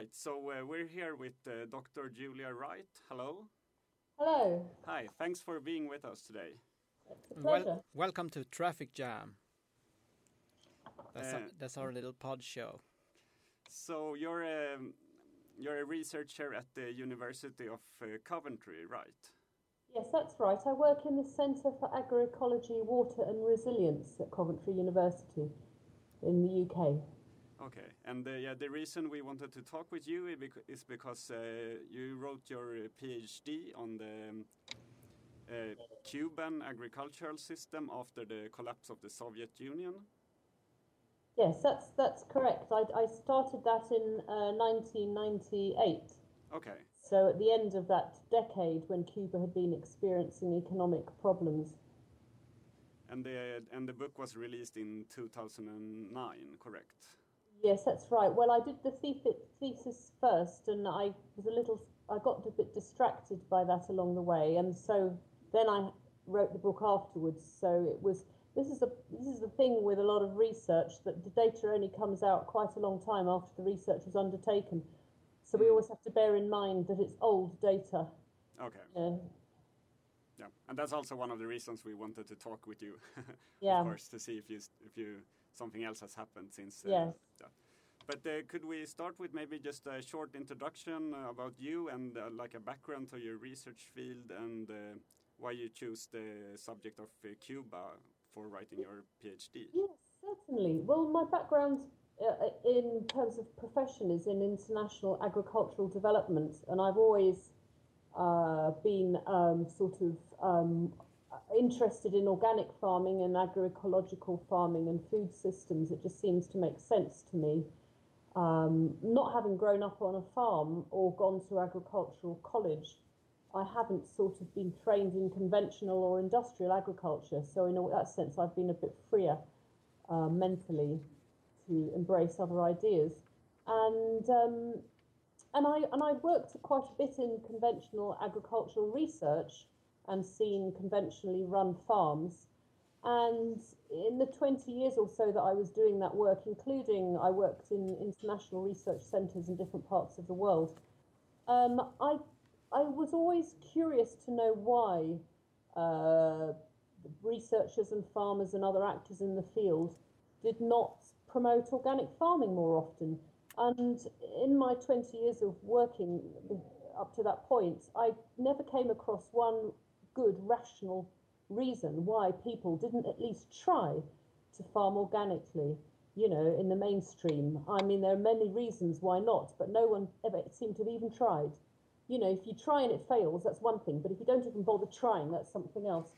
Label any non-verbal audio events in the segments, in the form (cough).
right, so uh, we're here with uh, Dr. Julia Wright. Hello. Hello. Hi, thanks for being with us today. Well, welcome to Traffic Jam. That's, Uh, our, that's our little pod show. So you're a, you're a researcher at the University of uh, Coventry, right? yes, that's right. I work in the Centre for Agroecology, Water and Resilience at Coventry University in the UK. Okay, and uh, yeah, the reason we wanted to talk with you is because uh, you wrote your uh, PhD on the um, uh, Cuban agricultural system after the collapse of the Soviet Union. Yes, that's that's correct. I, I started that in uh, 1998. Okay, So at the end of that decade, when Cuba had been experiencing economic problems. and the and the book was released in 2009, correct? Yes, that's right. Well, I did the thesis first, and I was a little, I got a bit distracted by that along the way, and so then I wrote the book afterwards. So it was. This is the this is the thing with a lot of research that the data only comes out quite a long time after the research was undertaken. So we always have to bear in mind that it's old data. Okay, Uh, yeah, and that's also one of the reasons we wanted to talk with you, (laughs) Yeah. of course, to see if you if you something else has happened since. Uh, Yes. yeah. But uh, could we start with maybe just a short introduction about you and uh, like a background to your research field and uh, why you choose the subject of uh, Cuba for writing your PhD? Yes, certainly. Well, my background uh, in terms of profession is in international agricultural development, and I've always uh, been um, sort of um, interested in organic farming and agroecological farming and food systems. It just seems to make sense to me. Um, not having grown up on a farm or gone to agricultural college, I haven't sort of been trained in conventional or industrial agriculture. So, in that sense, I've been a bit freer uh, mentally to embrace other ideas. And um, and I and I've worked quite a bit in conventional agricultural research and seen conventionally run farms. And in the 20 years or so that I was doing that work, including I worked in international research centres in different parts of the world, um, I I was always curious to know why uh, researchers and farmers and other actors in the field did not promote organic farming more often. And in my 20 years of working up to that point, I never came across one good, rational reason why people didn't at least try to farm organically, you know, in the mainstream. I mean, there are many reasons why not, but no one ever seemed to have even tried. You know, if you try and it fails, that's one thing, but if you don't even bother trying, that's something else.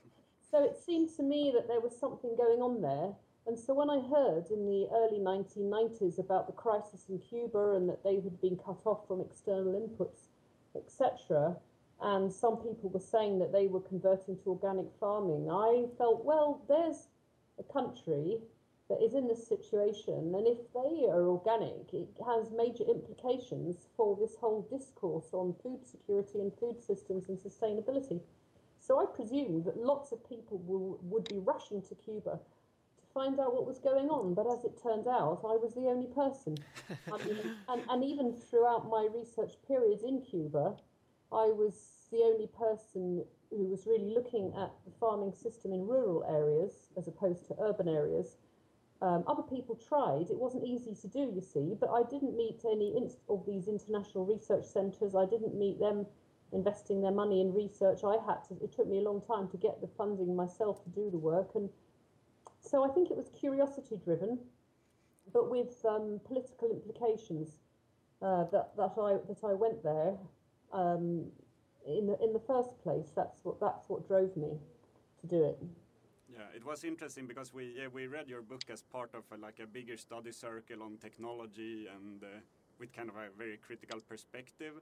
So it seemed to me that there was something going on there. And so when I heard in the early 1990s about the crisis in Cuba and that they had been cut off from external inputs, etc., and some people were saying that they were converting to organic farming, I felt, well, there's a country that is in this situation, and if they are organic, it has major implications for this whole discourse on food security and food systems and sustainability. So I presumed that lots of people will, would be rushing to Cuba to find out what was going on, but as it turned out, I was the only person. I mean, (laughs) and, and even throughout my research periods in Cuba, I was the only person who was really looking at the farming system in rural areas as opposed to urban areas. Um, other people tried. It wasn't easy to do, you see, but I didn't meet any inst- of these international research centres. I didn't meet them investing their money in research. I had to. It took me a long time to get the funding myself to do the work, and so I think it was curiosity driven, but with um, political implications. Uh, that that I that I went there um, in the in the first place. That's what that's what drove me to do it. Yeah, it was interesting because we yeah, we read your book as part of a, like a bigger study circle on technology and uh, with kind of a very critical perspective.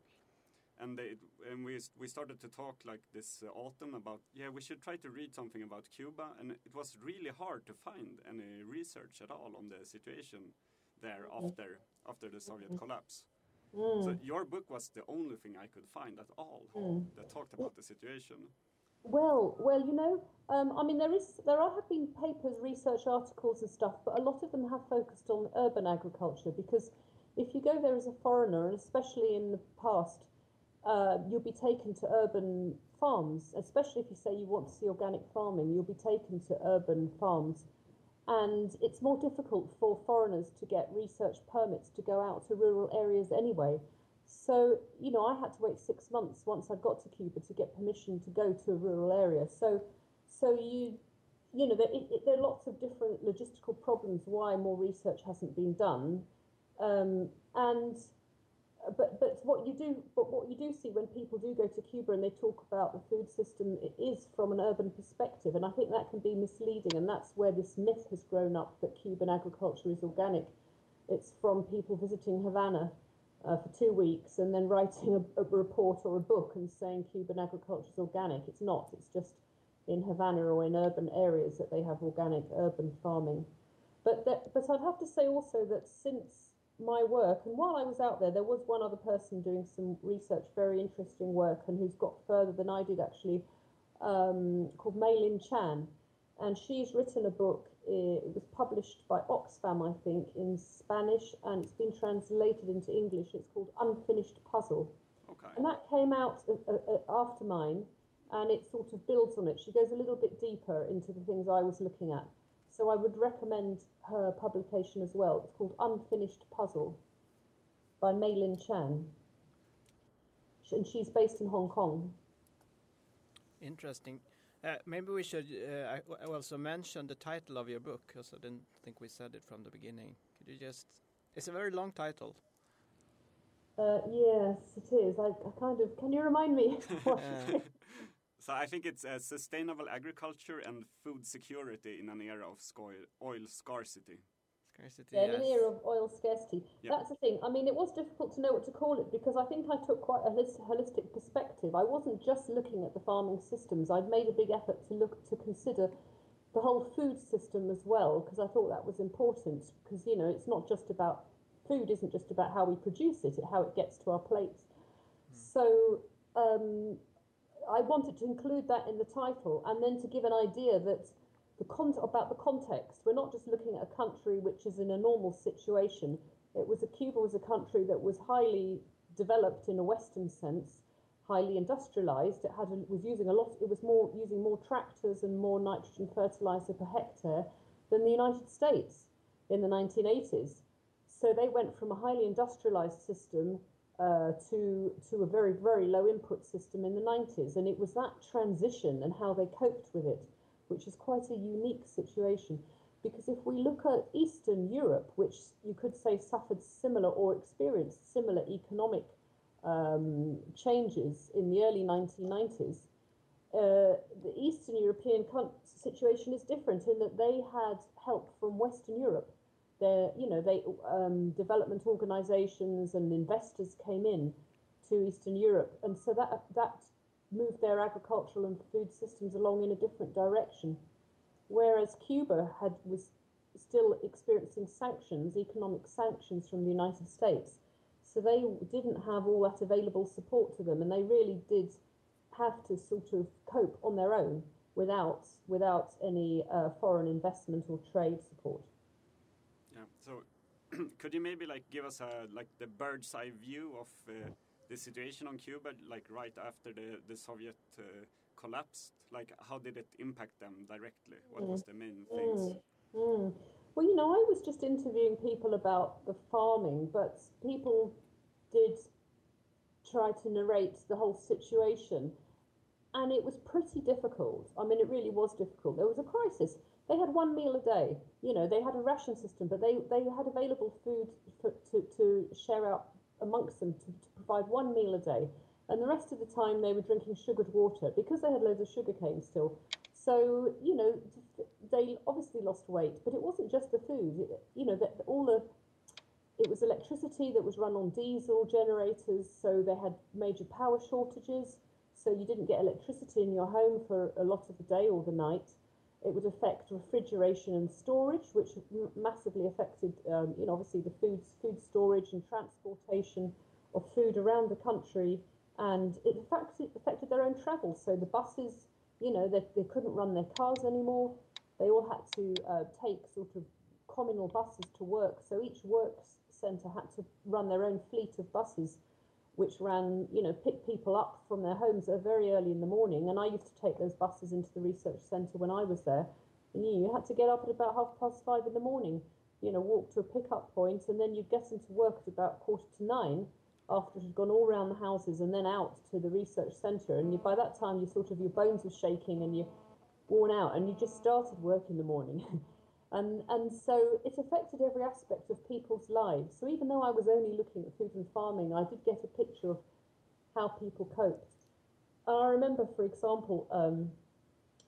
And, it, and we we started to talk like this uh, autumn about yeah we should try to read something about Cuba and it was really hard to find any research at all on the situation there after after the Soviet collapse. So your book was the only thing I could find at all that talked about the situation. Well, well, you know, um, I mean, there is there are, have been papers, research articles, and stuff, but a lot of them have focused on urban agriculture because if you go there as a foreigner, and especially in the past, uh, you'll be taken to urban farms, especially if you say you want to see organic farming, you'll be taken to urban farms. And it's more difficult for foreigners to get research permits to go out to rural areas anyway. So, you know, I had to wait six months once I got to Cuba to get permission to go to a rural area. So, so you, you know, there, it, there are lots of different logistical problems why more research hasn't been done. Um, and but but what you do but what you do see when people do go to Cuba and they talk about the food system it is from an urban perspective. And I think that can be misleading. And that's where this myth has grown up that Cuban agriculture is organic. It's from people visiting Havana uh, for two weeks and then writing a, a, report or a book and saying Cuban agriculture is organic. It's not. It's just in Havana or in urban areas that they have organic urban farming. But that, but I'd have to say also that since my work. And while I was out there, there was one other person doing some research, very interesting work, and who's got further than I did actually, um, called Mei Lin Chan. And she's written a book. It was published by Oxfam, I think, in Spanish, and it's been translated into English. It's called Unfinished Puzzle. Okay. And that came out after mine, and it sort of builds on it. She goes a little bit deeper into the things I was looking at. So I would recommend her publication as well. It's called Unfinished Puzzle by Mei Lin Chan. And she's based in Hong Kong. Interesting. Uh, maybe we should uh, also mention the title of your book, because I didn't think we said it from the beginning. Could you just? It's a very long title. Uh, yes, it is. I, I, kind of. Can you remind me? (laughs) (laughs) So I think it's a sustainable agriculture and food security in an era of oil scarcity. Scarcity. Yeah, yes. in an era of oil scarcity. Yep. That's the thing. I mean, it was difficult to know what to call it because I think I took quite a holistic perspective. I wasn't just looking at the farming systems. I'd made a big effort to look to consider the whole food system as well because I thought that was important because you know it's not just about food isn't just about how we produce it, it how it gets to our plates. Mm. So um, I wanted to include that in the title and then to give an idea that the con- about the context. We're not just looking at a country which is in a normal situation. It was a Cuba was a country that was highly developed in a Western sense, highly industrialized. It had a, was using a lot. It was more using more tractors and more nitrogen fertilizer per hectare than the United States in the 1980s. So they went from a highly industrialized system uh, to to a very very low input system in the 90s, and it was that transition and how they coped with it, which is quite a unique situation. Because if we look at Eastern Europe, which you could say suffered similar or experienced similar economic um, changes in the early 1990s, uh, the Eastern European situation is different in that they had help from Western Europe there, you know, they um, development organisations and investors came in to Eastern Europe, and so that that moved their agricultural and food systems along in a different direction. Whereas Cuba had was still experiencing sanctions, economic sanctions from the United States, so they didn't have all that available support to them, and they really did have to sort of cope on their own without without any uh, foreign investment or trade support. (clears throat) Could you maybe like give us a like the bird's eye view of uh, the situation on Cuba, like right after the the Soviet uh, collapsed? Like, how did it impact them directly? What mm. was the main mm. things? Mm. Well, you know, I was just interviewing people about the farming, but people did try to narrate the whole situation. And it was pretty difficult. I mean, it really was difficult. There was a crisis they had one meal a day. You know, they had a ration system, but they, they had available food for, to, to share out amongst them to, to provide one meal a day. And the rest of the time they were drinking sugared water because they had loads of sugar cane still. So, you know, they obviously lost weight, but it wasn't just the food. You know, that all the it was electricity that was run on diesel generators, so they had major power shortages. So you didn't get electricity in your home for a lot of the day or the night. It would affect refrigeration and storage, which massively affected, um, you know, obviously the food food storage and transportation of food around the country, and it affected affected their own travel. So the buses, you know, they, they couldn't run their cars anymore. They all had to uh, take sort of communal buses to work. So each works centre had to run their own fleet of buses, which ran, you know, pick people up from their homes very early in the morning. And I used to take those buses into the research centre when I was there. And you, had to get up at about half past five in the morning, you know, walk to a pickup point, and then you'd get into work at about quarter to nine after it had gone all around the houses and then out to the research centre. And you, by that time, you sort of your bones were shaking and you're worn out, and you just started work in the morning. (laughs) and and so it affected every aspect of people's lives. So even though I was only looking at food and farming, I did get a picture of how people coped. I remember, for example, um,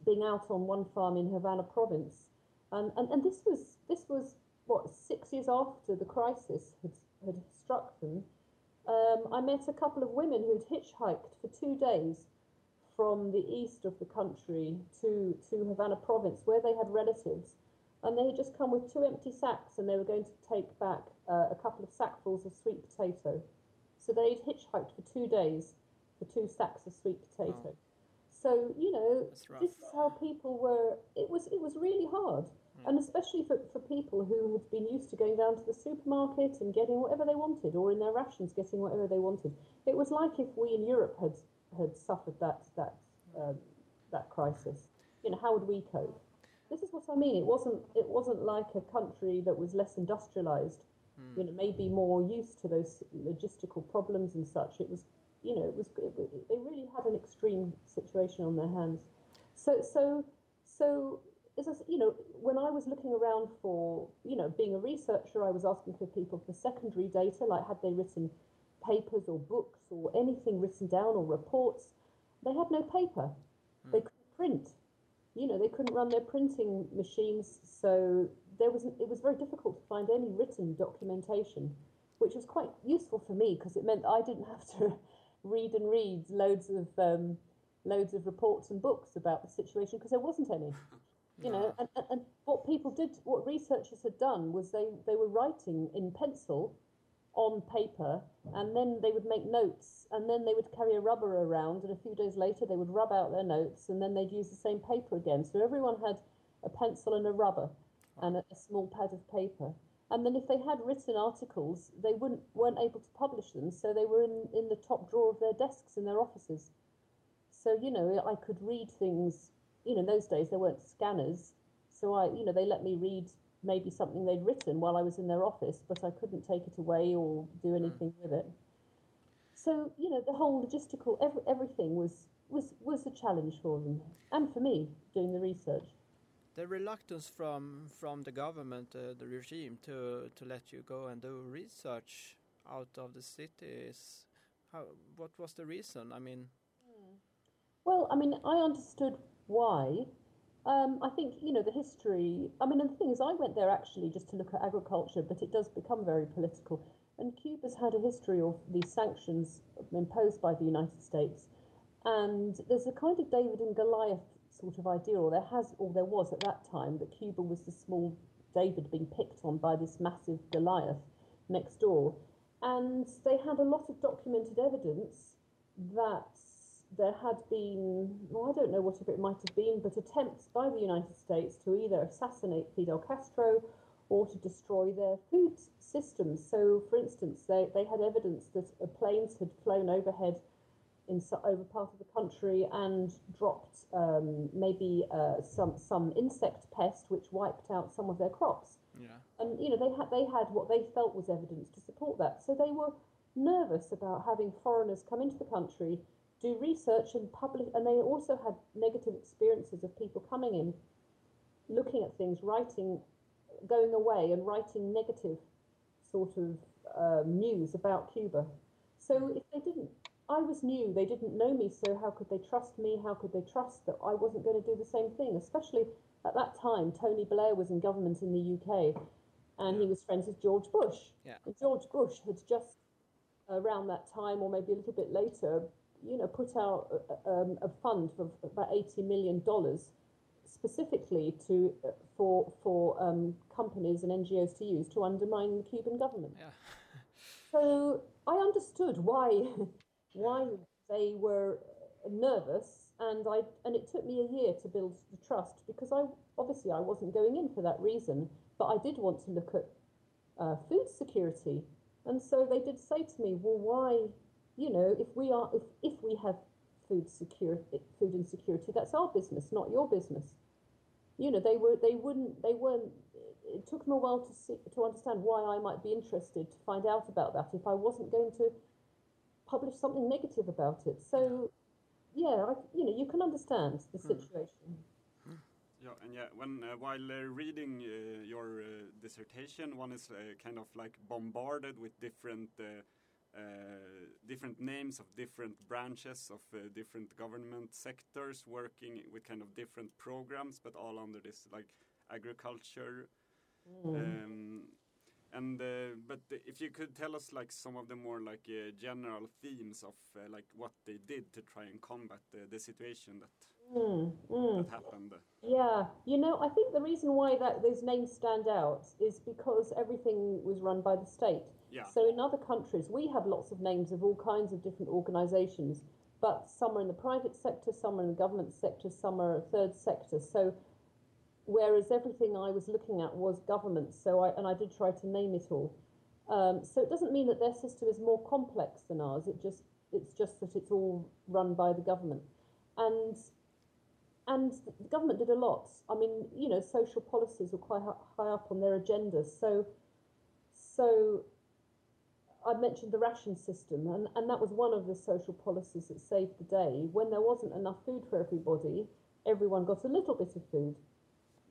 being out on one farm in Havana province, and, and, and this was this was what six years after the crisis had, had struck them um, I met a couple of women who'd hitchhiked for two days from the east of the country to, to Havana province where they had relatives. And they had just come with two empty sacks and they were going to take back uh, a couple of sackfuls of sweet potato. So they'd hitchhiked for two days for two sacks of sweet potato. Oh. So, you know, this is how people were, it was, it was really hard. Mm. And especially for, for people who had been used to going down to the supermarket and getting whatever they wanted, or in their rations getting whatever they wanted. It was like if we in Europe had had suffered that that um, that crisis. You know, how would we cope? This is what I mean. It wasn't it wasn't like a country that was less industrialized. Mm. You know, maybe more used to those logistical problems and such. It was, you know, it was it, they really had an extreme situation on their hands. So so so is this, you know, when I was looking around for, you know, being a researcher, I was asking for people for secondary data, like had they written papers or books or anything written down or reports. They had no paper. Mm. They couldn't print. You know, they couldn't run their printing machines, so there was it was very difficult to find any written documentation, which was quite useful for me because it meant I didn't (laughs) have to read and read loads of um, loads of reports and books about the situation because there wasn't any. you know (laughs) and, and, and, what people did what researchers had done was they, they were writing in pencil on paper and then they would make notes and then they would carry a rubber around and a few days later they would rub out their notes and then they'd use the same paper again. So everyone had a pencil and a rubber and a, a small pad of paper. And then if they had written articles they wouldn't weren't able to publish them so they were in, in the top drawer of their desks in their offices. So you know i could read things. You know, in those days there weren't scanners, so I, you know, they let me read maybe something they'd written while I was in their office, but I couldn't take it away or do hmm. anything with it. So you know, the whole logistical every, everything was was was a challenge for them and for me doing the research. The reluctance from from the government, uh, the regime, to to let you go and do research out of the cities. How? What was the reason? I mean. Well, I mean, I understood why. Um, I think, you know, the history. I mean, and the thing is, I went there actually just to look at agriculture, but it does become very political. And Cuba's had a history of these sanctions imposed by the United States. And there's a kind of David and Goliath sort of idea, or there has, or there was at that time, that Cuba was the small David being picked on by this massive Goliath next door. And they had a lot of documented evidence that there had been, well, I don't know what it might have been, but attempts by the United States to either assassinate Fidel Castro or to destroy their food systems. So, for instance, they, they had evidence that planes had flown overhead in over part of the country and dropped um, maybe uh, some some insect pest which wiped out some of their crops. Yeah. And you know they had they had what they felt was evidence to support that. So they were nervous about having foreigners come into the country do research and publish, and they also had negative experiences of people coming in, looking at things, writing, going away and writing negative sort of um, news about Cuba. So if they didn't, I was new, they didn't know me, so how could they trust me? How could they trust that I wasn't going to do the same thing? Especially at that time, Tony Blair was in government in the UK and he was friends with George Bush. Yeah. And George Bush had just around that time, or maybe a little bit later, you know, put out a, um, a fund of about eighty million dollars specifically to uh, for for um, companies and NGOs to use to undermine the Cuban government. Yeah. so I understood why (laughs) why they were nervous, and I and it took me a year to build the trust because I obviously I wasn't going in for that reason, but I did want to look at uh, food security. And so they did say to me, well, why, you know, if we are, if, if we have food security, food insecurity, that's our business, not your business. You know, they were, they wouldn't, they weren't. It took them a while to see, to understand why I might be interested to find out about that if I wasn't going to publish something negative about it. So, yeah, I, you know, you can understand the hmm. situation. Yeah, and yeah, when uh, while uh, reading uh, your uh, dissertation, one is uh, kind of like bombarded with different uh, different names of different branches of different government sectors working with kind of different programs, but all under this like agriculture. Mm. Um, and uh, but if you could tell us like some of the more like uh, general themes of uh, like what they did to try and combat the situation that mm, mm. that happened. Yeah, you know, I think the reason why that those names stand out is because everything was run by the state. So in other countries, we have lots of names of all kinds of different organisations, but some are in the private sector, some are in the government sector, some are third sector. So whereas everything I was looking at was government. So I and I did try to name it all. Um, so it doesn't mean that their system is more complex than ours. It just it's just that it's all run by the government, and and the government did a lot. I mean, you know, social policies were quite high up on their agendas. So so I mentioned the ration system, and, and that was one of the social policies that saved the day. When there wasn't enough food for everybody, everyone got a little bit of food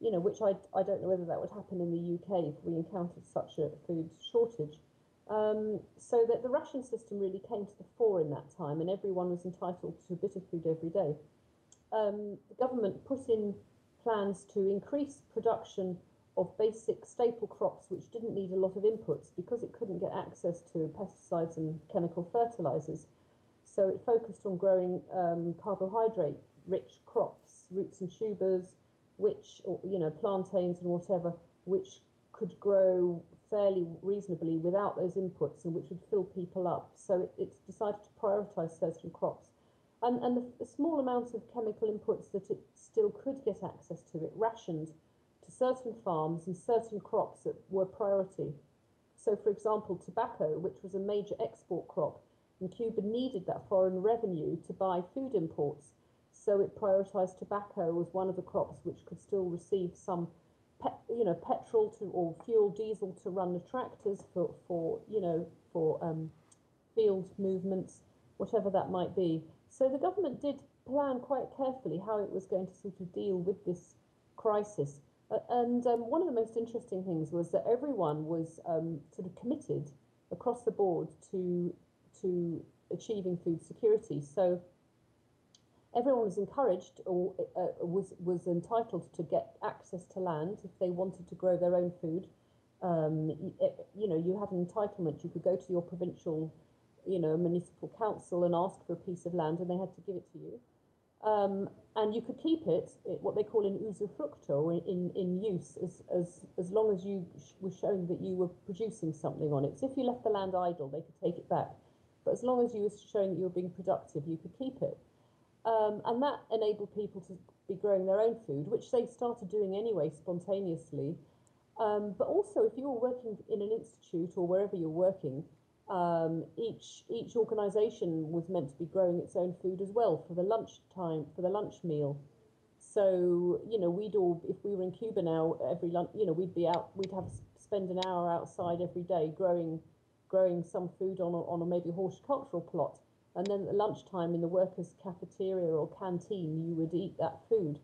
you know, which I, I don't know whether that would happen in the UK if we encountered such a food shortage. Um, so that the ration system really came to the fore in that time, and everyone was entitled to a bit of food every day. Um, the government put in plans to increase production of basic staple crops which didn't need a lot of inputs because it couldn't get access to pesticides and chemical fertilizers. So it focused on growing um, carbohydrate rich crops, roots and tubers, which, or, you know, plantains and whatever, which could grow fairly reasonably without those inputs and which would fill people up. So it, it's decided to prioritise certain crops. And, and the, the, small amount of chemical inputs that it still could get access to, it rationed certain farms and certain crops that were priority. So, for example, tobacco, which was a major export crop, and Cuba needed that foreign revenue to buy food imports so it prioritised tobacco as one of the crops which could still receive some, you know, petrol to or fuel diesel to run the tractors for, for you know for um, field movements, whatever that might be. So the government did plan quite carefully how it was going to sort of deal with this crisis. And um, one of the most interesting things was that everyone was um, sort of committed across the board to to achieving food security. So everyone was encouraged or uh, was was entitled to get access to land if they wanted to grow their own food. Um, you, you, know, you had an entitlement. You could go to your provincial, you know, municipal council and ask for a piece of land, and they had to give it to you. Um, and you could keep it, it, what they call in usufructo, in, in use, as, as, as long as you sh- were showing that you were producing something on it. So if you left the land idle, they could take it back. But as long as you were showing that you were being productive, you could keep it. Um, and that enabled people to be growing their own food, which they started doing anyway spontaneously. Um, but also, if you were working in an institute or wherever you're working, um, each each organisation was meant to be growing its own food as well for the lunch time for the lunch meal. So you know, we'd all if we were in Cuba now, every lunch, you know, we'd be out, we'd have spend an hour outside every day growing growing some food on a, on a maybe horticultural plot and then at lunchtime in the workers' cafeteria or canteen, you would eat that food.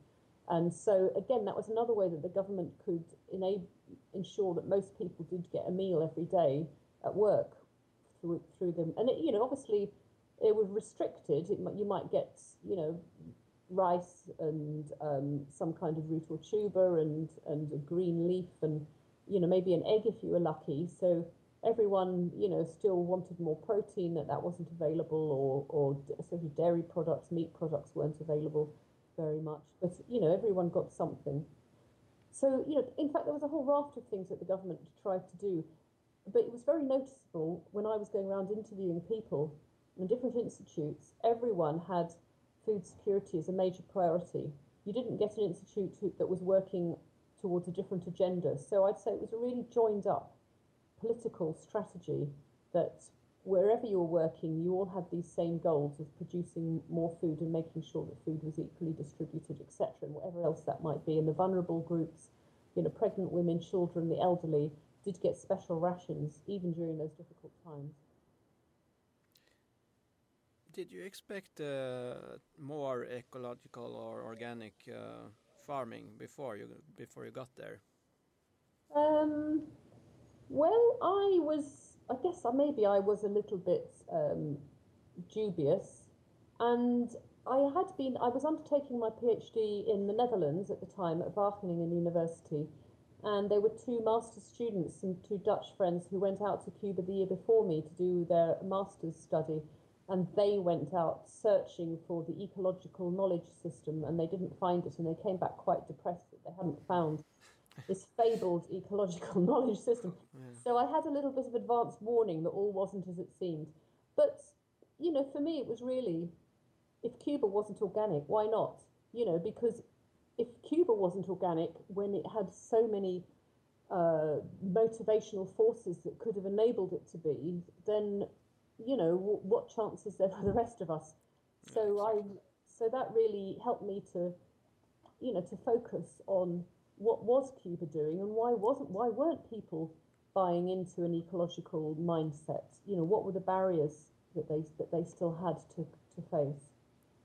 And so, again, that was another way that the government could enable, ensure that most people did get a meal every day at work through, through them. And, it, you know, obviously, it was restricted. It, you might get, you know, rice and um, some kind of root or tuber and, and a green leaf and, you know, maybe an egg if you were lucky. So everyone, you know, still wanted more protein that that wasn't available, or or sort of dairy products, meat products weren't available very much. But you know, everyone got something. So you know, in fact, there was a whole raft of things that the government tried to do, but it was very noticeable when I was going around interviewing people in different institutes. Everyone had food security as a major priority. You didn't get an institute that was working towards a different agenda. So I'd say it was a really joined up political strategy that wherever you were working, you all had these same goals of producing more food and making sure that food was equally distributed, etc., and whatever else that might be. And the vulnerable groups, you know, pregnant women, children, the elderly, did get special rations even during those difficult times. Did you expect uh, more ecological or organic uh, farming before you before you got there? Um, well, I was, I guess maybe I was a little bit um, dubious, and I had been, I was undertaking my PhD in the Netherlands at the time at Wageningen University, and there were two master's students and two Dutch friends who went out to Cuba the year before me to do their master's study, and they went out searching for the ecological knowledge system, and they didn't find it, and they came back quite depressed that they hadn't found this fabled ecological (laughs) knowledge system. Yeah. So I had a little bit of advance warning that all wasn't as it seemed. But, you know, for me, it was really if Cuba wasn't organic, why not? You know, because if Cuba wasn't organic when it had so many uh, motivational forces that could have enabled it to be, then, you know, w- what chance is there for the rest of us? So I, so that really helped me to, you know, to focus on what was Cuba doing and why wasn't why weren't people buying into an ecological mindset? You know, what were the barriers that they that they still had to to face?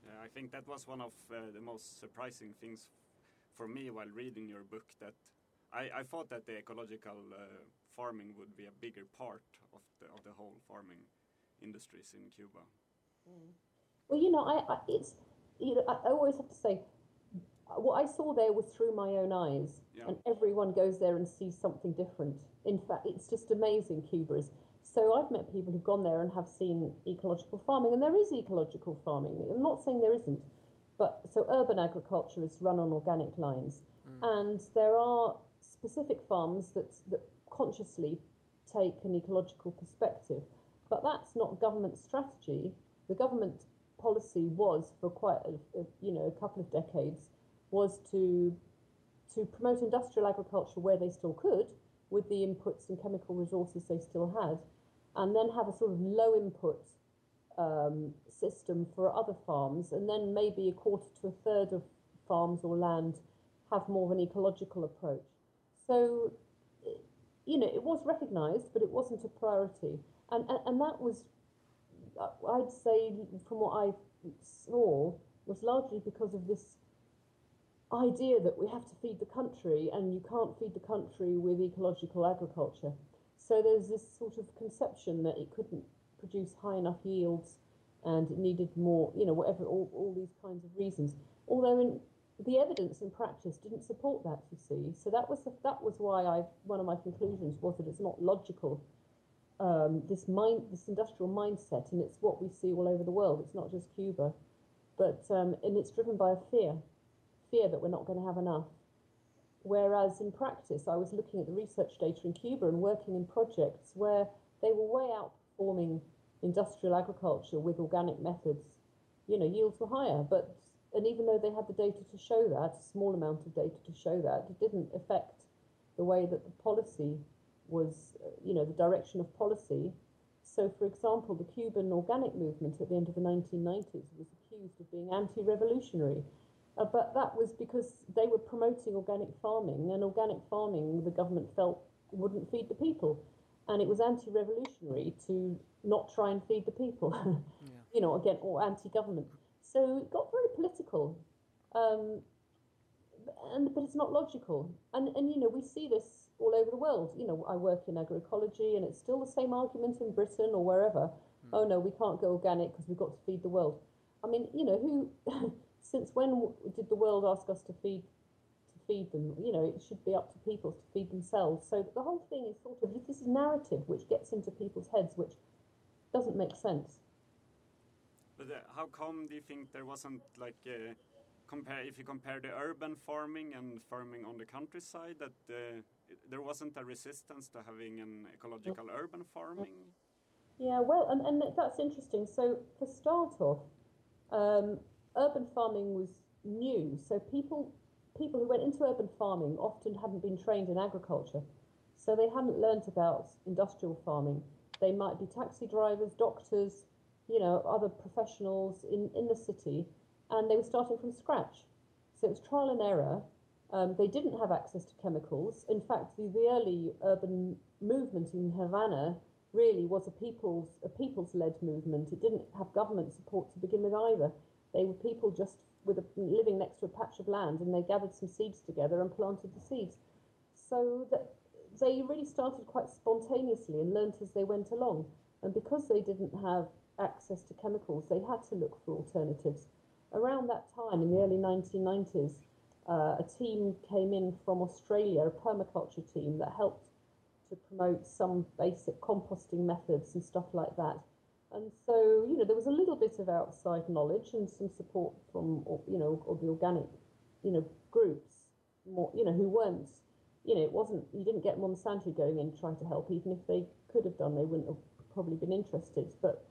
Yeah, I think that was one of uh, the most surprising things for me while reading your book. That I, I thought that the ecological uh, farming would be a bigger part of the of the whole farming industries in Cuba. Mm. Well, you know, I, I it's you know, I, I always have to say what I saw there was through my own eyes, yeah. and everyone goes there and sees something different. In fact, it's just amazing, Cuba is. So I've met people who've gone there and have seen ecological farming, and there is ecological farming. I'm not saying there isn't, but so urban agriculture is run on organic lines, mm. and there are specific farms that that consciously take an ecological perspective, but that's not government strategy. The government policy was for quite a, a you know a couple of decades was to to promote industrial agriculture where they still could, with the inputs and chemical resources they still had, and then have a sort of low input um, system for other farms, and then maybe a quarter to a third of farms or land have more of an ecological approach. So, you know, it was recognised, but it wasn't a priority, and, and and that was, I'd say, from what I saw, was largely because of this idea that we have to feed the country and you can't feed the country with ecological agriculture. So there's this sort of conception that it couldn't produce high enough yields and it needed more, you know, whatever, all, all these kinds of reasons. Although in, the evidence in practice didn't support that, you see. So that was the, that was why I one of my conclusions was that it's not logical. Um, this mind, this industrial mindset, and it's what we see all over the world. It's not just Cuba, but um, and it's driven by a fear fear that we're not going to have enough. Whereas in practice, I was looking at the research data in Cuba and working in projects where they were way outperforming industrial agriculture with organic methods. You know, yields were higher, but and even though they had the data to show that, a small amount of data to show that, it didn't affect the way that the policy was, you know, the direction of policy. So, for example, the Cuban organic movement at the end of the 1990s was accused of being anti revolutionary uh, but that was because they were promoting organic farming, and organic farming the government felt wouldn't feed the people. And it was anti revolutionary to not try and feed the people, (laughs) yeah. you know, again, or anti government. So it got very political. Um, and, but it's not logical. And, and, you know, we see this all over the world. You know, I work in agroecology, and it's still the same argument in Britain or wherever. Mm. Oh, no, we can't go organic because we've got to feed the world. I mean, you know, who. (laughs) since when did the world ask us to feed feed them? You know, it should be up to people to feed themselves. So the whole thing is sort of this narrative which gets into people's heads, which doesn't make sense. But uh, how come do you think there wasn't like uh, compare if you compare the urban farming and farming on the countryside that uh, there wasn't a resistance to having an ecological yeah. urban farming? Yeah, well, and, and that's interesting. So for start off, um, urban farming was new, so people people who went into urban farming often hadn't been trained in agriculture. So they hadn't learnt about industrial farming. They might be taxi drivers, doctors, you know, other professionals in, in the city, and they were starting from scratch. So it was trial and error. Um, they didn't have access to chemicals. In fact, the, the early urban movement in Havana really was a people's a people's led movement. It didn't have government support to begin with either. They were people just with a, living next to a patch of land, and they gathered some seeds together and planted the seeds. So that they really started quite spontaneously and learnt as they went along. And because they didn't have access to chemicals, they had to look for alternatives. Around that time, in the early 1990s, uh, a team came in from Australia, a permaculture team that helped to promote some basic composting methods and stuff like that. And so, you know, there was a little bit of outside knowledge and some support from, you know, or the organic, you know, groups, more, you know, who weren't, you know, it wasn't, you didn't get Monsanto going in trying to help, even if they could have done, they wouldn't have probably been interested. But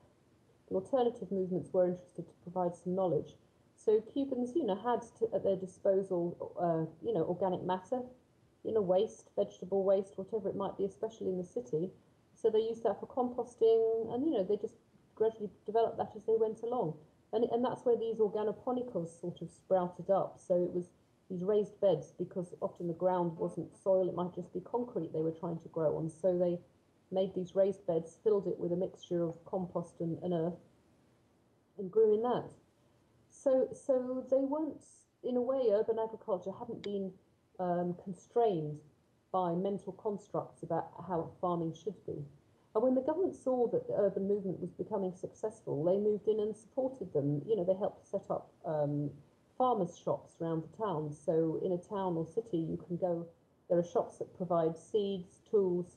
the alternative movements were interested to provide some knowledge. So Cubans, you know, had to, at their disposal, uh, you know, organic matter, you know, waste, vegetable waste, whatever it might be, especially in the city. So they used that for composting, and you know, they just gradually developed that as they went along. And, and that's where these organoponicos sort of sprouted up. So it was these raised beds because often the ground wasn't soil, it might just be concrete they were trying to grow on. So they made these raised beds, filled it with a mixture of compost and, and earth, and grew in that. So, so they weren't, in a way, urban agriculture hadn't been um, constrained by mental constructs about how farming should be. And when the government saw that the urban movement was becoming successful, they moved in and supported them. You know, they helped set up um, farmers' shops around the town. So in a town or city, you can go. There are shops that provide seeds, tools,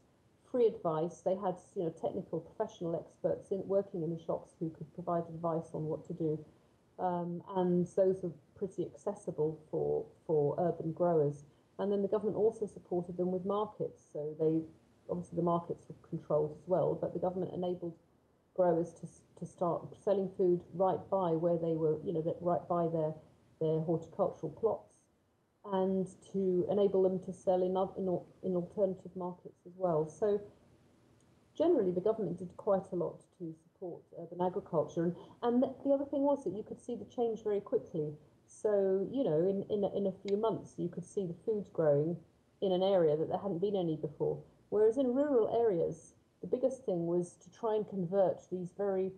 free advice. They had, you know, technical, professional experts in, working in the shops who could provide advice on what to do, um, and those were pretty accessible for for urban growers. And then the government also supported them with markets. So they obviously the markets were controlled as well, but the government enabled growers to, to start selling food right by where they were, you know, right by their, their horticultural plots and to enable them to sell in, in, in alternative markets as well. So generally the government did quite a lot to support urban agriculture. And, and the other thing was that you could see the change very quickly. So, you know, in, in, a, in a few months, you could see the food growing in an area that there hadn't been any before. Whereas in rural areas, the biggest thing was to try and convert these very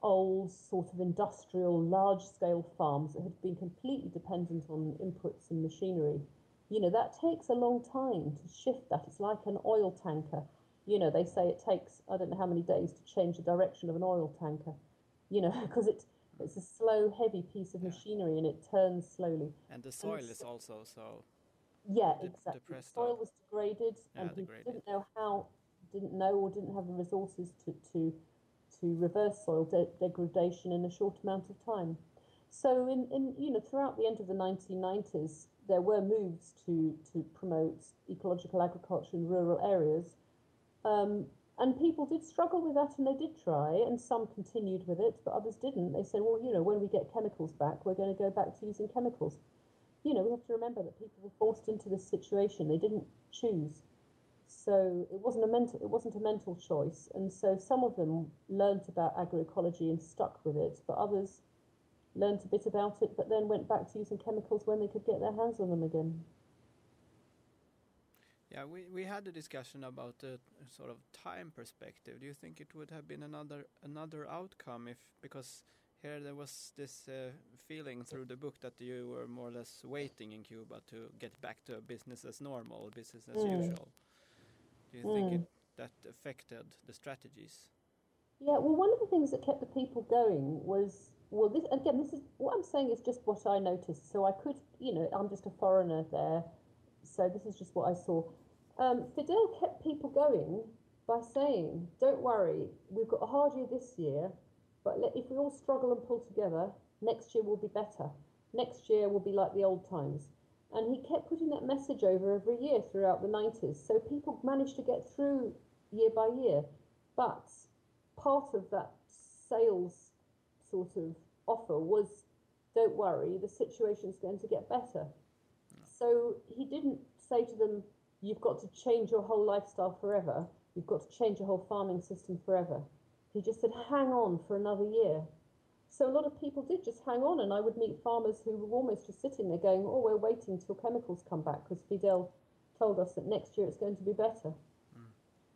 old, sort of industrial, large scale farms that had been completely dependent on inputs and machinery. You know, that takes a long time to shift that. It's like an oil tanker. You know, they say it takes, I don't know how many days to change the direction of an oil tanker, you know, (laughs) because it, it's a slow, heavy piece of machinery and it turns slowly. And the soil and is also so yeah, exactly. The soil was degraded, yeah, and degraded. didn't know how, didn't know or didn't have the resources to to to reverse soil de- degradation in a short amount of time. So, in, in you know, throughout the end of the 1990s, there were moves to to promote ecological agriculture in rural areas, um, and people did struggle with that, and they did try, and some continued with it, but others didn't. They said, well, you know, when we get chemicals back, we're going to go back to using chemicals you know, we have to remember that people were forced into this situation. They didn't choose. So it wasn't a mental it wasn't a mental choice. And so some of them learnt about agroecology and stuck with it, but others learnt a bit about it but then went back to using chemicals when they could get their hands on them again. Yeah, we, we had a discussion about the sort of time perspective. Do you think it would have been another another outcome if because here there was this uh, feeling through the book that you were more or less waiting in Cuba to get back to business as normal, business as mm. usual. Do you mm. think it, that affected the strategies? Yeah, well, one of the things that kept the people going was well, this again, this is what I'm saying is just what I noticed. So I could, you know, I'm just a foreigner there, so this is just what I saw. Um, Fidel kept people going by saying, "Don't worry, we've got a hard year this year, but if we all struggle and pull together, next year will be better. Next year will be like the old times. And he kept putting that message over every year throughout the 90s. So people managed to get through year by year. But part of that sales sort of offer was don't worry, the situation's going to get better. So he didn't say to them, you've got to change your whole lifestyle forever. You've got to change your whole farming system forever. He just said, hang on for another year. So a lot of people did just hang on, and I would meet farmers who were almost just sitting there going, "Oh, we're waiting till chemicals come back because Fidel told us that next year it's going to be better." Mm.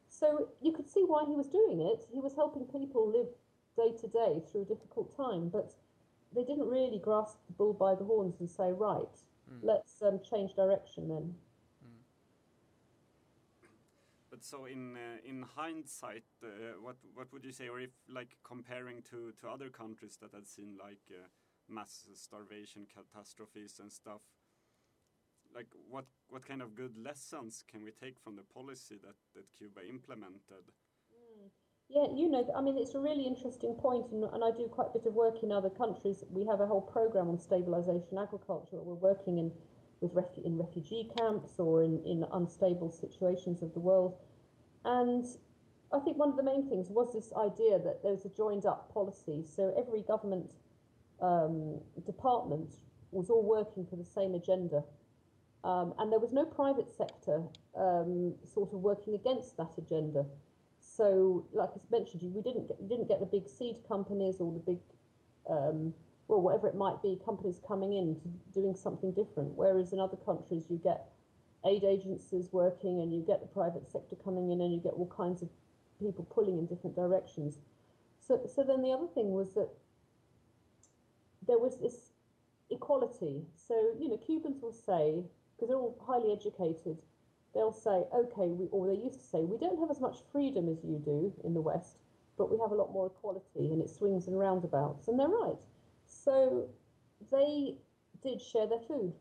So you could see why he was doing it. He was helping people live day to day through a difficult time, but they didn't really grasp the bull by the horns and say, "Right, mm. let's um, change direction then." So in uh, in hindsight, uh, what what would you say, or if like comparing to to other countries that had seen like uh, mass starvation catastrophes and stuff, like what what kind of good lessons can we take from the policy that that Cuba implemented? Mm. Yeah, you know, I mean, it's a really interesting point, and, and I do quite a bit of work in other countries. We have a whole program on stabilization agriculture. We're working in with refu- in refugee camps or in, in unstable situations of the world. And I think one of the main things was this idea that there was a joined up policy. So every government um, department was all working for the same agenda. Um, and there was no private sector um, sort of working against that agenda. So, like I mentioned, you we didn't get, you didn't get the big seed companies or the big um, well, whatever it might be, companies coming in to doing something different. Whereas in other countries, you get aid agencies working and you get the private sector coming in and you get all kinds of people pulling in different directions. So, so then the other thing was that there was this equality. So, you know, Cubans will say, because they're all highly educated, they'll say, okay, we, or they used to say, we don't have as much freedom as you do in the West, but we have a lot more equality and it swings and roundabouts. And they're right. So they did share their food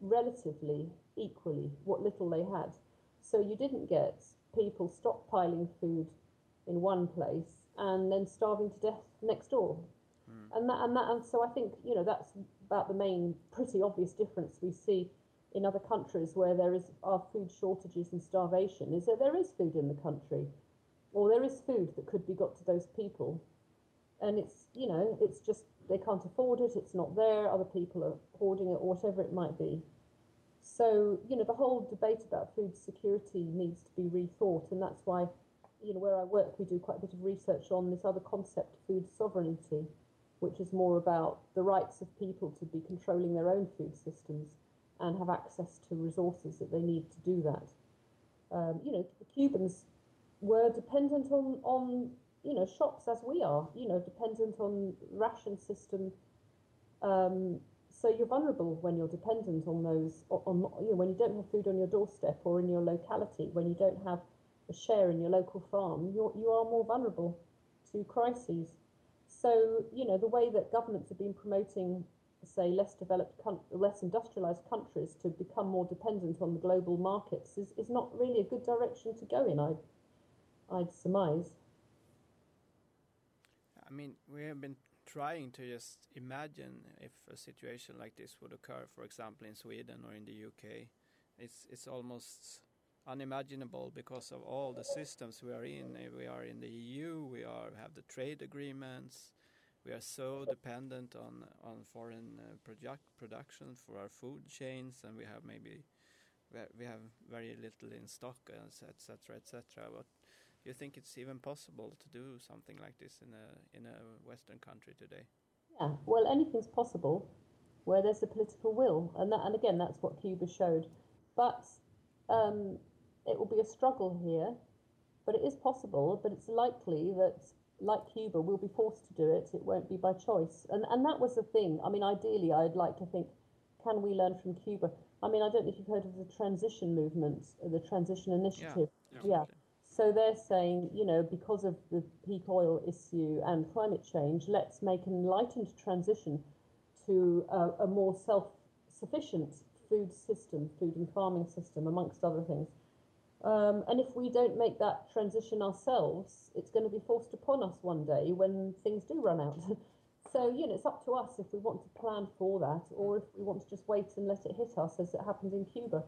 relatively equally, what little they had. So you didn't get people stockpiling food in one place and then starving to death next door. Mm. And that and that and so I think, you know, that's about the main pretty obvious difference we see in other countries where there is are food shortages and starvation is that there is food in the country or there is food that could be got to those people and it's you know it's just they can't afford it, it's not there, other people are hoarding it, or whatever it might be. So, you know, the whole debate about food security needs to be rethought, and that's why, you know, where I work, we do quite a bit of research on this other concept, food sovereignty, which is more about the rights of people to be controlling their own food systems and have access to resources that they need to do that. Um, you know, the Cubans were dependent on, on you know, shops as we are, you know, dependent on ration system. Um, so you're vulnerable when you're dependent on those, on, you know, when you don't have food on your doorstep or in your locality, when you don't have a share in your local farm, you're, you are more vulnerable to crises. So, you know, the way that governments have been promoting, say, less developed, less industrialized countries to become more dependent on the global markets is, is not really a good direction to go in, I'd, I'd surmise. I mean, we have been trying to just imagine if a situation like this would occur, for example, in Sweden or in the UK. It's it's almost unimaginable because of all the systems we are in. We are in the EU. We are have the trade agreements. We are so dependent on on foreign uh, product production for our food chains, and we have maybe we have very little in stock, etc., etc. Do you think it's even possible to do something like this in a in a Western country today? Yeah, well, anything's possible where there's a political will, and that, and again, that's what Cuba showed. But um, it will be a struggle here, but it is possible. But it's likely that, like Cuba, we'll be forced to do it. It won't be by choice, and and that was the thing. I mean, ideally, I'd like to think, can we learn from Cuba? I mean, I don't know if you've heard of the transition movement, the transition initiative. Yeah. yeah. yeah. So they're saying, you know, because of the peak oil issue and climate change, let's make an enlightened transition to a, a more self sufficient food system, food and farming system, amongst other things. Um, and if we don't make that transition ourselves, it's going to be forced upon us one day when things do run out. (laughs) so, you know, it's up to us if we want to plan for that or if we want to just wait and let it hit us as it happened in Cuba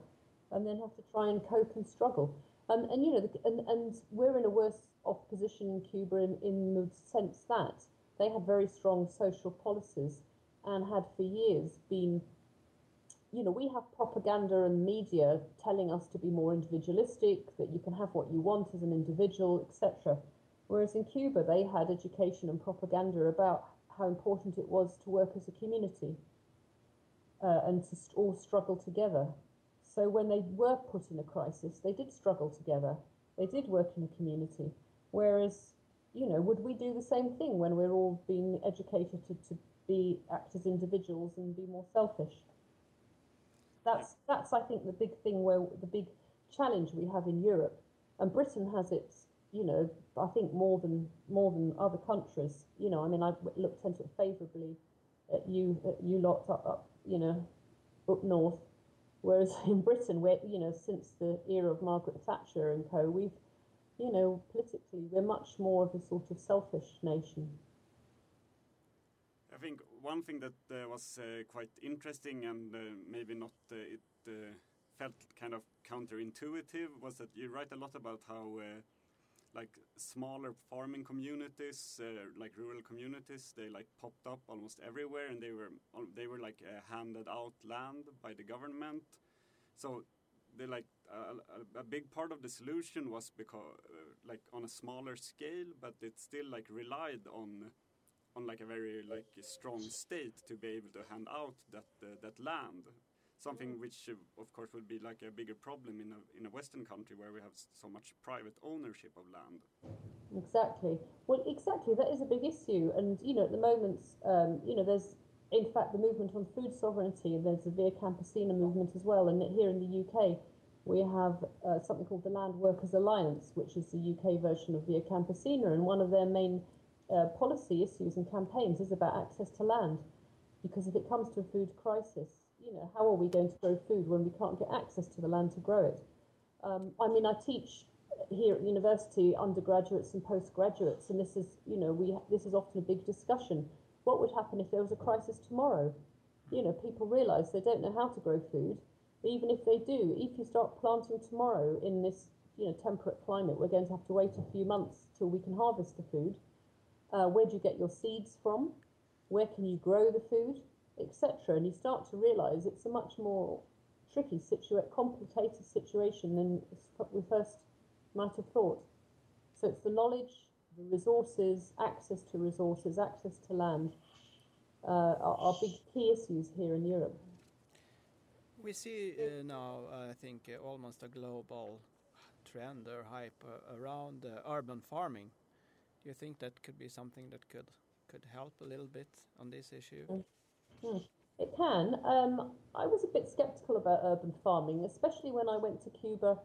and then have to try and cope and struggle. Um, and you know, the, and and we're in a worse off position in Cuba in, in the sense that they had very strong social policies and had for years been you know, we have propaganda and media telling us to be more individualistic, that you can have what you want as an individual, etc. Whereas in Cuba, they had education and propaganda about how important it was to work as a community uh, and to all struggle together. So when they were put in a crisis, they did struggle together. They did work in a community. Whereas, you know, would we do the same thing when we're all being educated to, to be act as individuals and be more selfish? That's that's I think the big thing where the big challenge we have in Europe, and Britain has its you know I think more than more than other countries. You know I mean I looked into it favourably at you at you lot up, up you know up north, whereas (laughs) in Britain where you know since the era of Margaret Thatcher and co we've you know politically we're much more of a sort of selfish nation. I think one thing that uh, was uh, quite interesting and uh, maybe not uh, it uh, felt kind of counterintuitive was that you write a lot about how uh, like smaller farming communities uh, like rural communities they like popped up almost everywhere and they were they were like uh, handed out land by the government. So they like a, big part of the solution was because uh, like on a smaller scale but it still like relied on on like a very like strong state to be able to hand out that uh, that land something which uh, of course would be like a bigger problem in a in a western country where we have so much private ownership of land. Exactly. Well exactly. That is a big issue. And you know at the moment um, you know there's in fact the movement on food sovereignty and there's the via campesina movement as well. And here in the UK we have uh, something called the Land Workers Alliance, which is the UK version of Via Campesina, and one of their main uh, policy issues and campaigns is about access to land. Because if it comes to a food crisis, you know, how are we going to grow food when we can't get access to the land to grow it? Um, I mean, I teach here at university undergraduates and postgraduates, and this is, you know, we this is often a big discussion. What would happen if there was a crisis tomorrow? You know, people realise they don't know how to grow food. Even if they do, if you start planting tomorrow in this, you know, temperate climate, we're going to have to wait a few months till we can harvest the food. Uh, where do you get your seeds from? Where can you grow the food, etc. And you start to realise it's a much more tricky, situa- complicated situation than we first might have thought. So it's the knowledge, the resources, access to resources, access to land uh, are, are, big key issues here in Europe. We see uh, now, I think, uh, almost a global trend or hype uh, around uh, urban farming Do you think that could be something that could could help a little bit on this issue? Mm. It can. Um, I was a bit skeptical about urban farming, especially when I went to Cuba,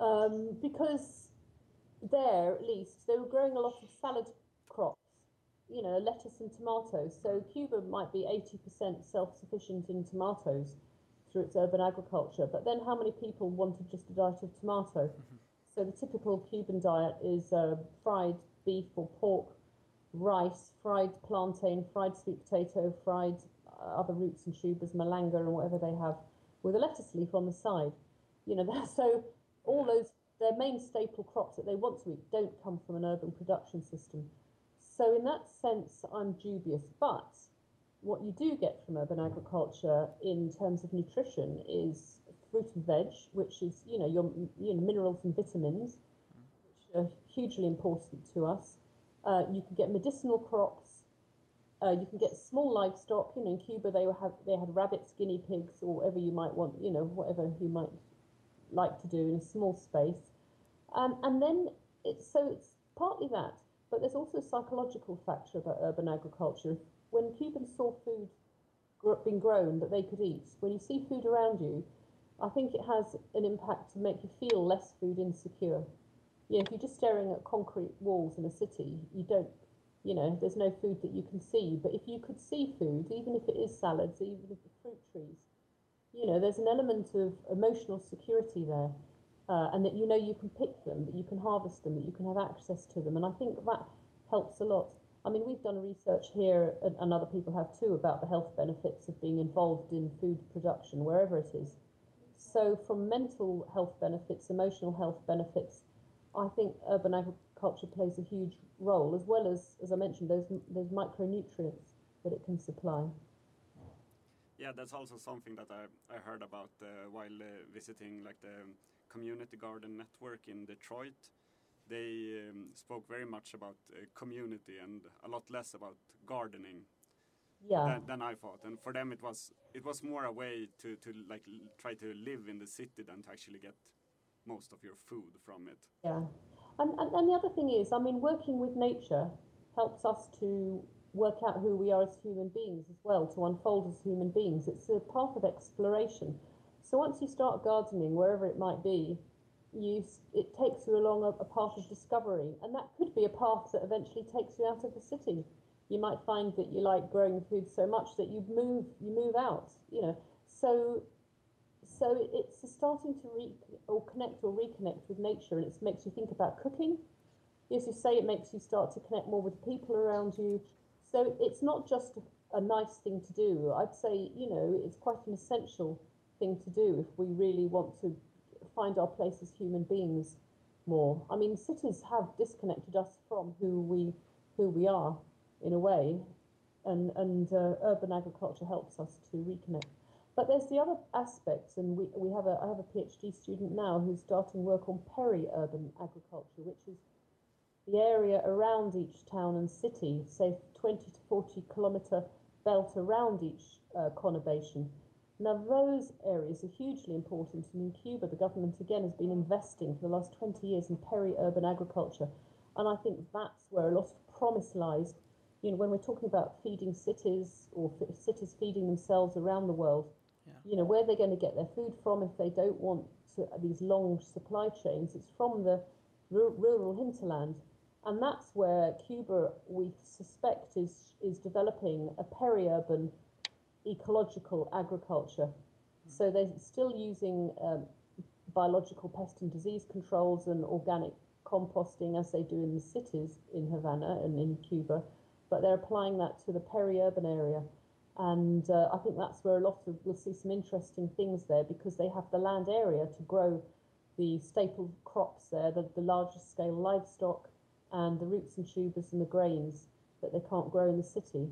um, because there, at least, they were growing a lot of salad crops, you know, lettuce and tomatoes. So Cuba might be 80% self sufficient in tomatoes through its urban agriculture. But then, how many people wanted just a diet of tomato? Mm-hmm. So the typical Cuban diet is uh, fried beef or pork, rice, fried plantain, fried sweet potato, fried uh, other roots and tubers, malanga and whatever they have, with a lettuce leaf on the side. You know, (laughs) so all those their main staple crops that they want to eat don't come from an urban production system. So in that sense, I'm dubious. But what you do get from urban agriculture in terms of nutrition is fruit and veg, which is you know your you know, minerals and vitamins, which are hugely important to us. Uh, you can get medicinal crops. Uh, you can get small livestock. You know, in Cuba they have they had rabbits, guinea pigs, or whatever you might want. You know, whatever you might like to do in a small space. Um, and then it's so it's partly that, but there's also a psychological factor about urban agriculture. When Cubans saw food being grown that they could eat, when you see food around you, I think it has an impact to make you feel less food insecure. Know, if you're just staring at concrete walls in a city, you don't, you know, there's no food that you can see. But if you could see food, even if it is salads, even if it's fruit trees, you know, there's an element of emotional security there. Uh, and that you know you can pick them, that you can harvest them, that you can have access to them. And I think that helps a lot. I mean, we've done research here, and, and other people have too, about the health benefits of being involved in food production, wherever it is. So, from mental health benefits, emotional health benefits, I think urban agriculture plays a huge role, as well as, as I mentioned, those those micronutrients that it can supply. Yeah, that's also something that I, I heard about uh, while uh, visiting like the community garden network in Detroit. They um, spoke very much about uh, community and a lot less about gardening yeah. than, than I thought. And for them, it was it was more a way to to like try to live in the city than to actually get most of your food from it. Yeah. And, and, and the other thing is, I mean, working with nature helps us to work out who we are as human beings as well, to unfold as human beings. It's a path of exploration. So once you start gardening, wherever it might be, you it takes you along a, a path of discovery, and that could be a path that eventually takes you out of the city. You might find that you like growing food so much that you move you move out. You know, so so it's starting to re or connect or reconnect with nature, and it makes you think about cooking. As you say, it makes you start to connect more with people around you. So it's not just a, nice thing to do. I'd say, you know, it's quite an essential thing to do if we really want to find our place as human beings more. I mean, cities have disconnected us from who we who we are in a way, and and uh, urban agriculture helps us to reconnect. But there's the other aspects, and we, we have a I have a PhD student now who's starting work on peri-urban agriculture, which is the area around each town and city, say 20 to 40 kilometre belt around each uh, conurbation. Now, those areas are hugely important, and in Cuba, the government again has been investing for the last 20 years in peri urban agriculture. And I think that's where a lot of promise lies. You know, when we're talking about feeding cities or cities feeding themselves around the world. You know, where they're going to get their food from if they don't want to, these long supply chains, it's from the ru- rural hinterland. And that's where Cuba, we suspect, is, is developing a peri urban ecological agriculture. So they're still using um, biological pest and disease controls and organic composting as they do in the cities in Havana and in Cuba, but they're applying that to the peri-urban area. And uh, I think that's where a lot of we'll see some interesting things there because they have the land area to grow the staple crops there, the, the larger scale livestock and the roots and tubers and the grains that they can't grow in the city.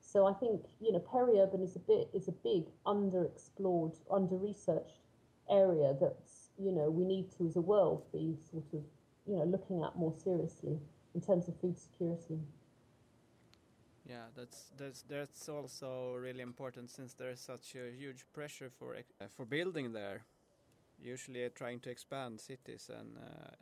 So I think you know peri-urban is a bit is a big underexplored, under-researched area that's you know we need to as a world be sort of you know looking at more seriously in terms of food security. Yeah, that's that's that's also really important since there's such a huge pressure for uh, for building there. Usually, uh, trying to expand cities, and uh,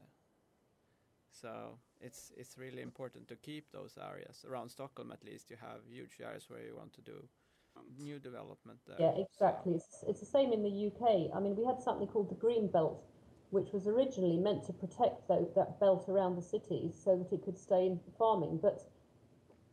so it's it's really important to keep those areas around Stockholm. At least you have huge areas where you want to do new development there. Yeah, exactly. It's, it's the same in the UK. I mean, we had something called the Green Belt, which was originally meant to protect tho- that belt around the cities so that it could stay in farming. But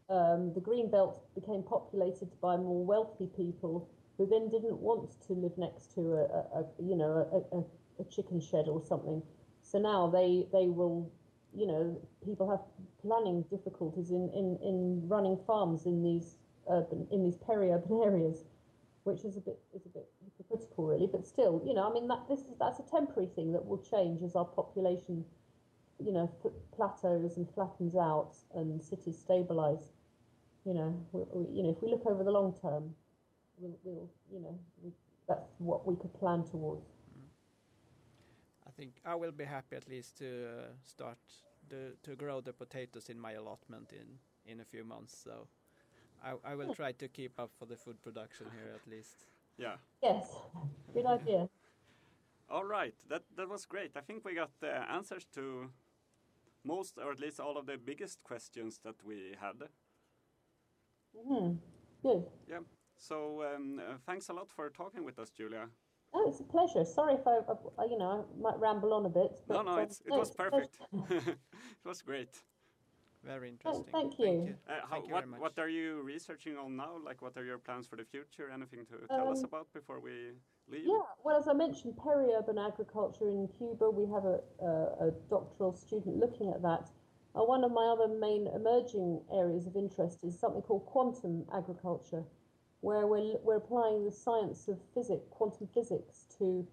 um, the Green Belt became populated by more wealthy people who then didn't want to live next to a, a, a you know a, a, a chicken shed or something. So now they they will you know people have planning difficulties in, in, in running farms in these urban in these peri-urban (laughs) areas, which is a bit is a bit hypocritical really. But still, you know, I mean that this is that's a temporary thing that will change as our population, you know, plateaus and flattens out and cities stabilize. You know, we, we, you know, if we look over the long term, we'll, we'll you know, we, that's what we could plan towards. I think I will be happy at least to uh, start the, to grow the potatoes in my allotment in in a few months. So I, I will try to keep up for the food production here at least. Yeah. Yes, good idea. All right, that that was great. I think we got the answers to most, or at least all of the biggest questions that we had. hmm Good. Yeah. So um, uh, thanks a lot for talking with us, Julia. Oh, it's a pleasure. Sorry if I, I you know, I might ramble on a bit. No, but, no, it's, it was it's perfect. (laughs) it was great. Very interesting. Oh, thank you. Uh, how, Thank you what very much. what are you researching on now? Like, what are your plans for the future? Anything to tell us Um, about before we Yeah, well, as I mentioned, peri-urban agriculture in Cuba, we have a, a, a doctoral student looking at that. Uh, one of my other main emerging areas of interest is something called quantum agriculture, where we're, we're applying the science of physics, quantum physics, to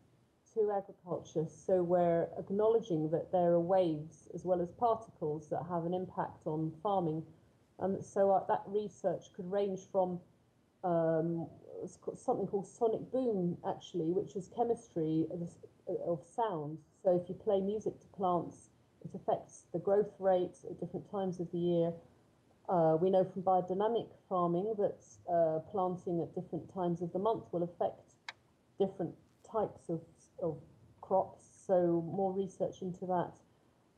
to agriculture. So we're acknowledging that there are waves as well as particles that have an impact on farming. And so uh, that research could range from um, was something called Sonic Bloom, actually, which was chemistry of, sound. So if you play music to plants, it affects the growth rate at different times of the year. Uh, we know from biodynamic farming that uh, planting at different times of the month will affect different types of, of crops. So more research into that.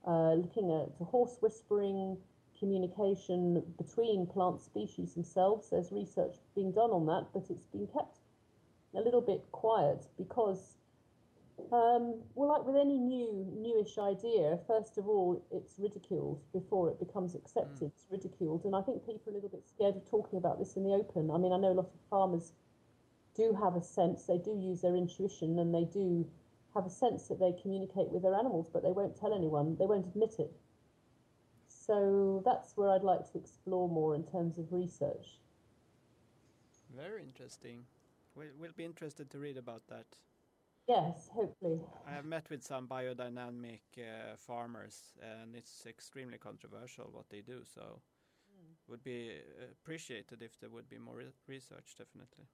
Uh, looking at horse whispering, communication between plant species themselves. There's research being done on that, but it's been kept a little bit quiet because, um, well, like with any new, newish idea, first of all, it's ridiculed before it becomes accepted. Mm. It's ridiculed, and I think people are a little bit scared of talking about this in the open. I mean, I know a lot of farmers do have a sense, they do use their intuition, and they do have a sense that they communicate with their animals, but they won't tell anyone, they won't admit it. So that's where I'd like to explore more in terms of research. Very interesting. We'll, we'll be interested to read about that. Yes, hopefully. I have met with some biodynamic uh, farmers, and it's extremely controversial what they do. So, mm. would be appreciated if there would be more re research, definitely.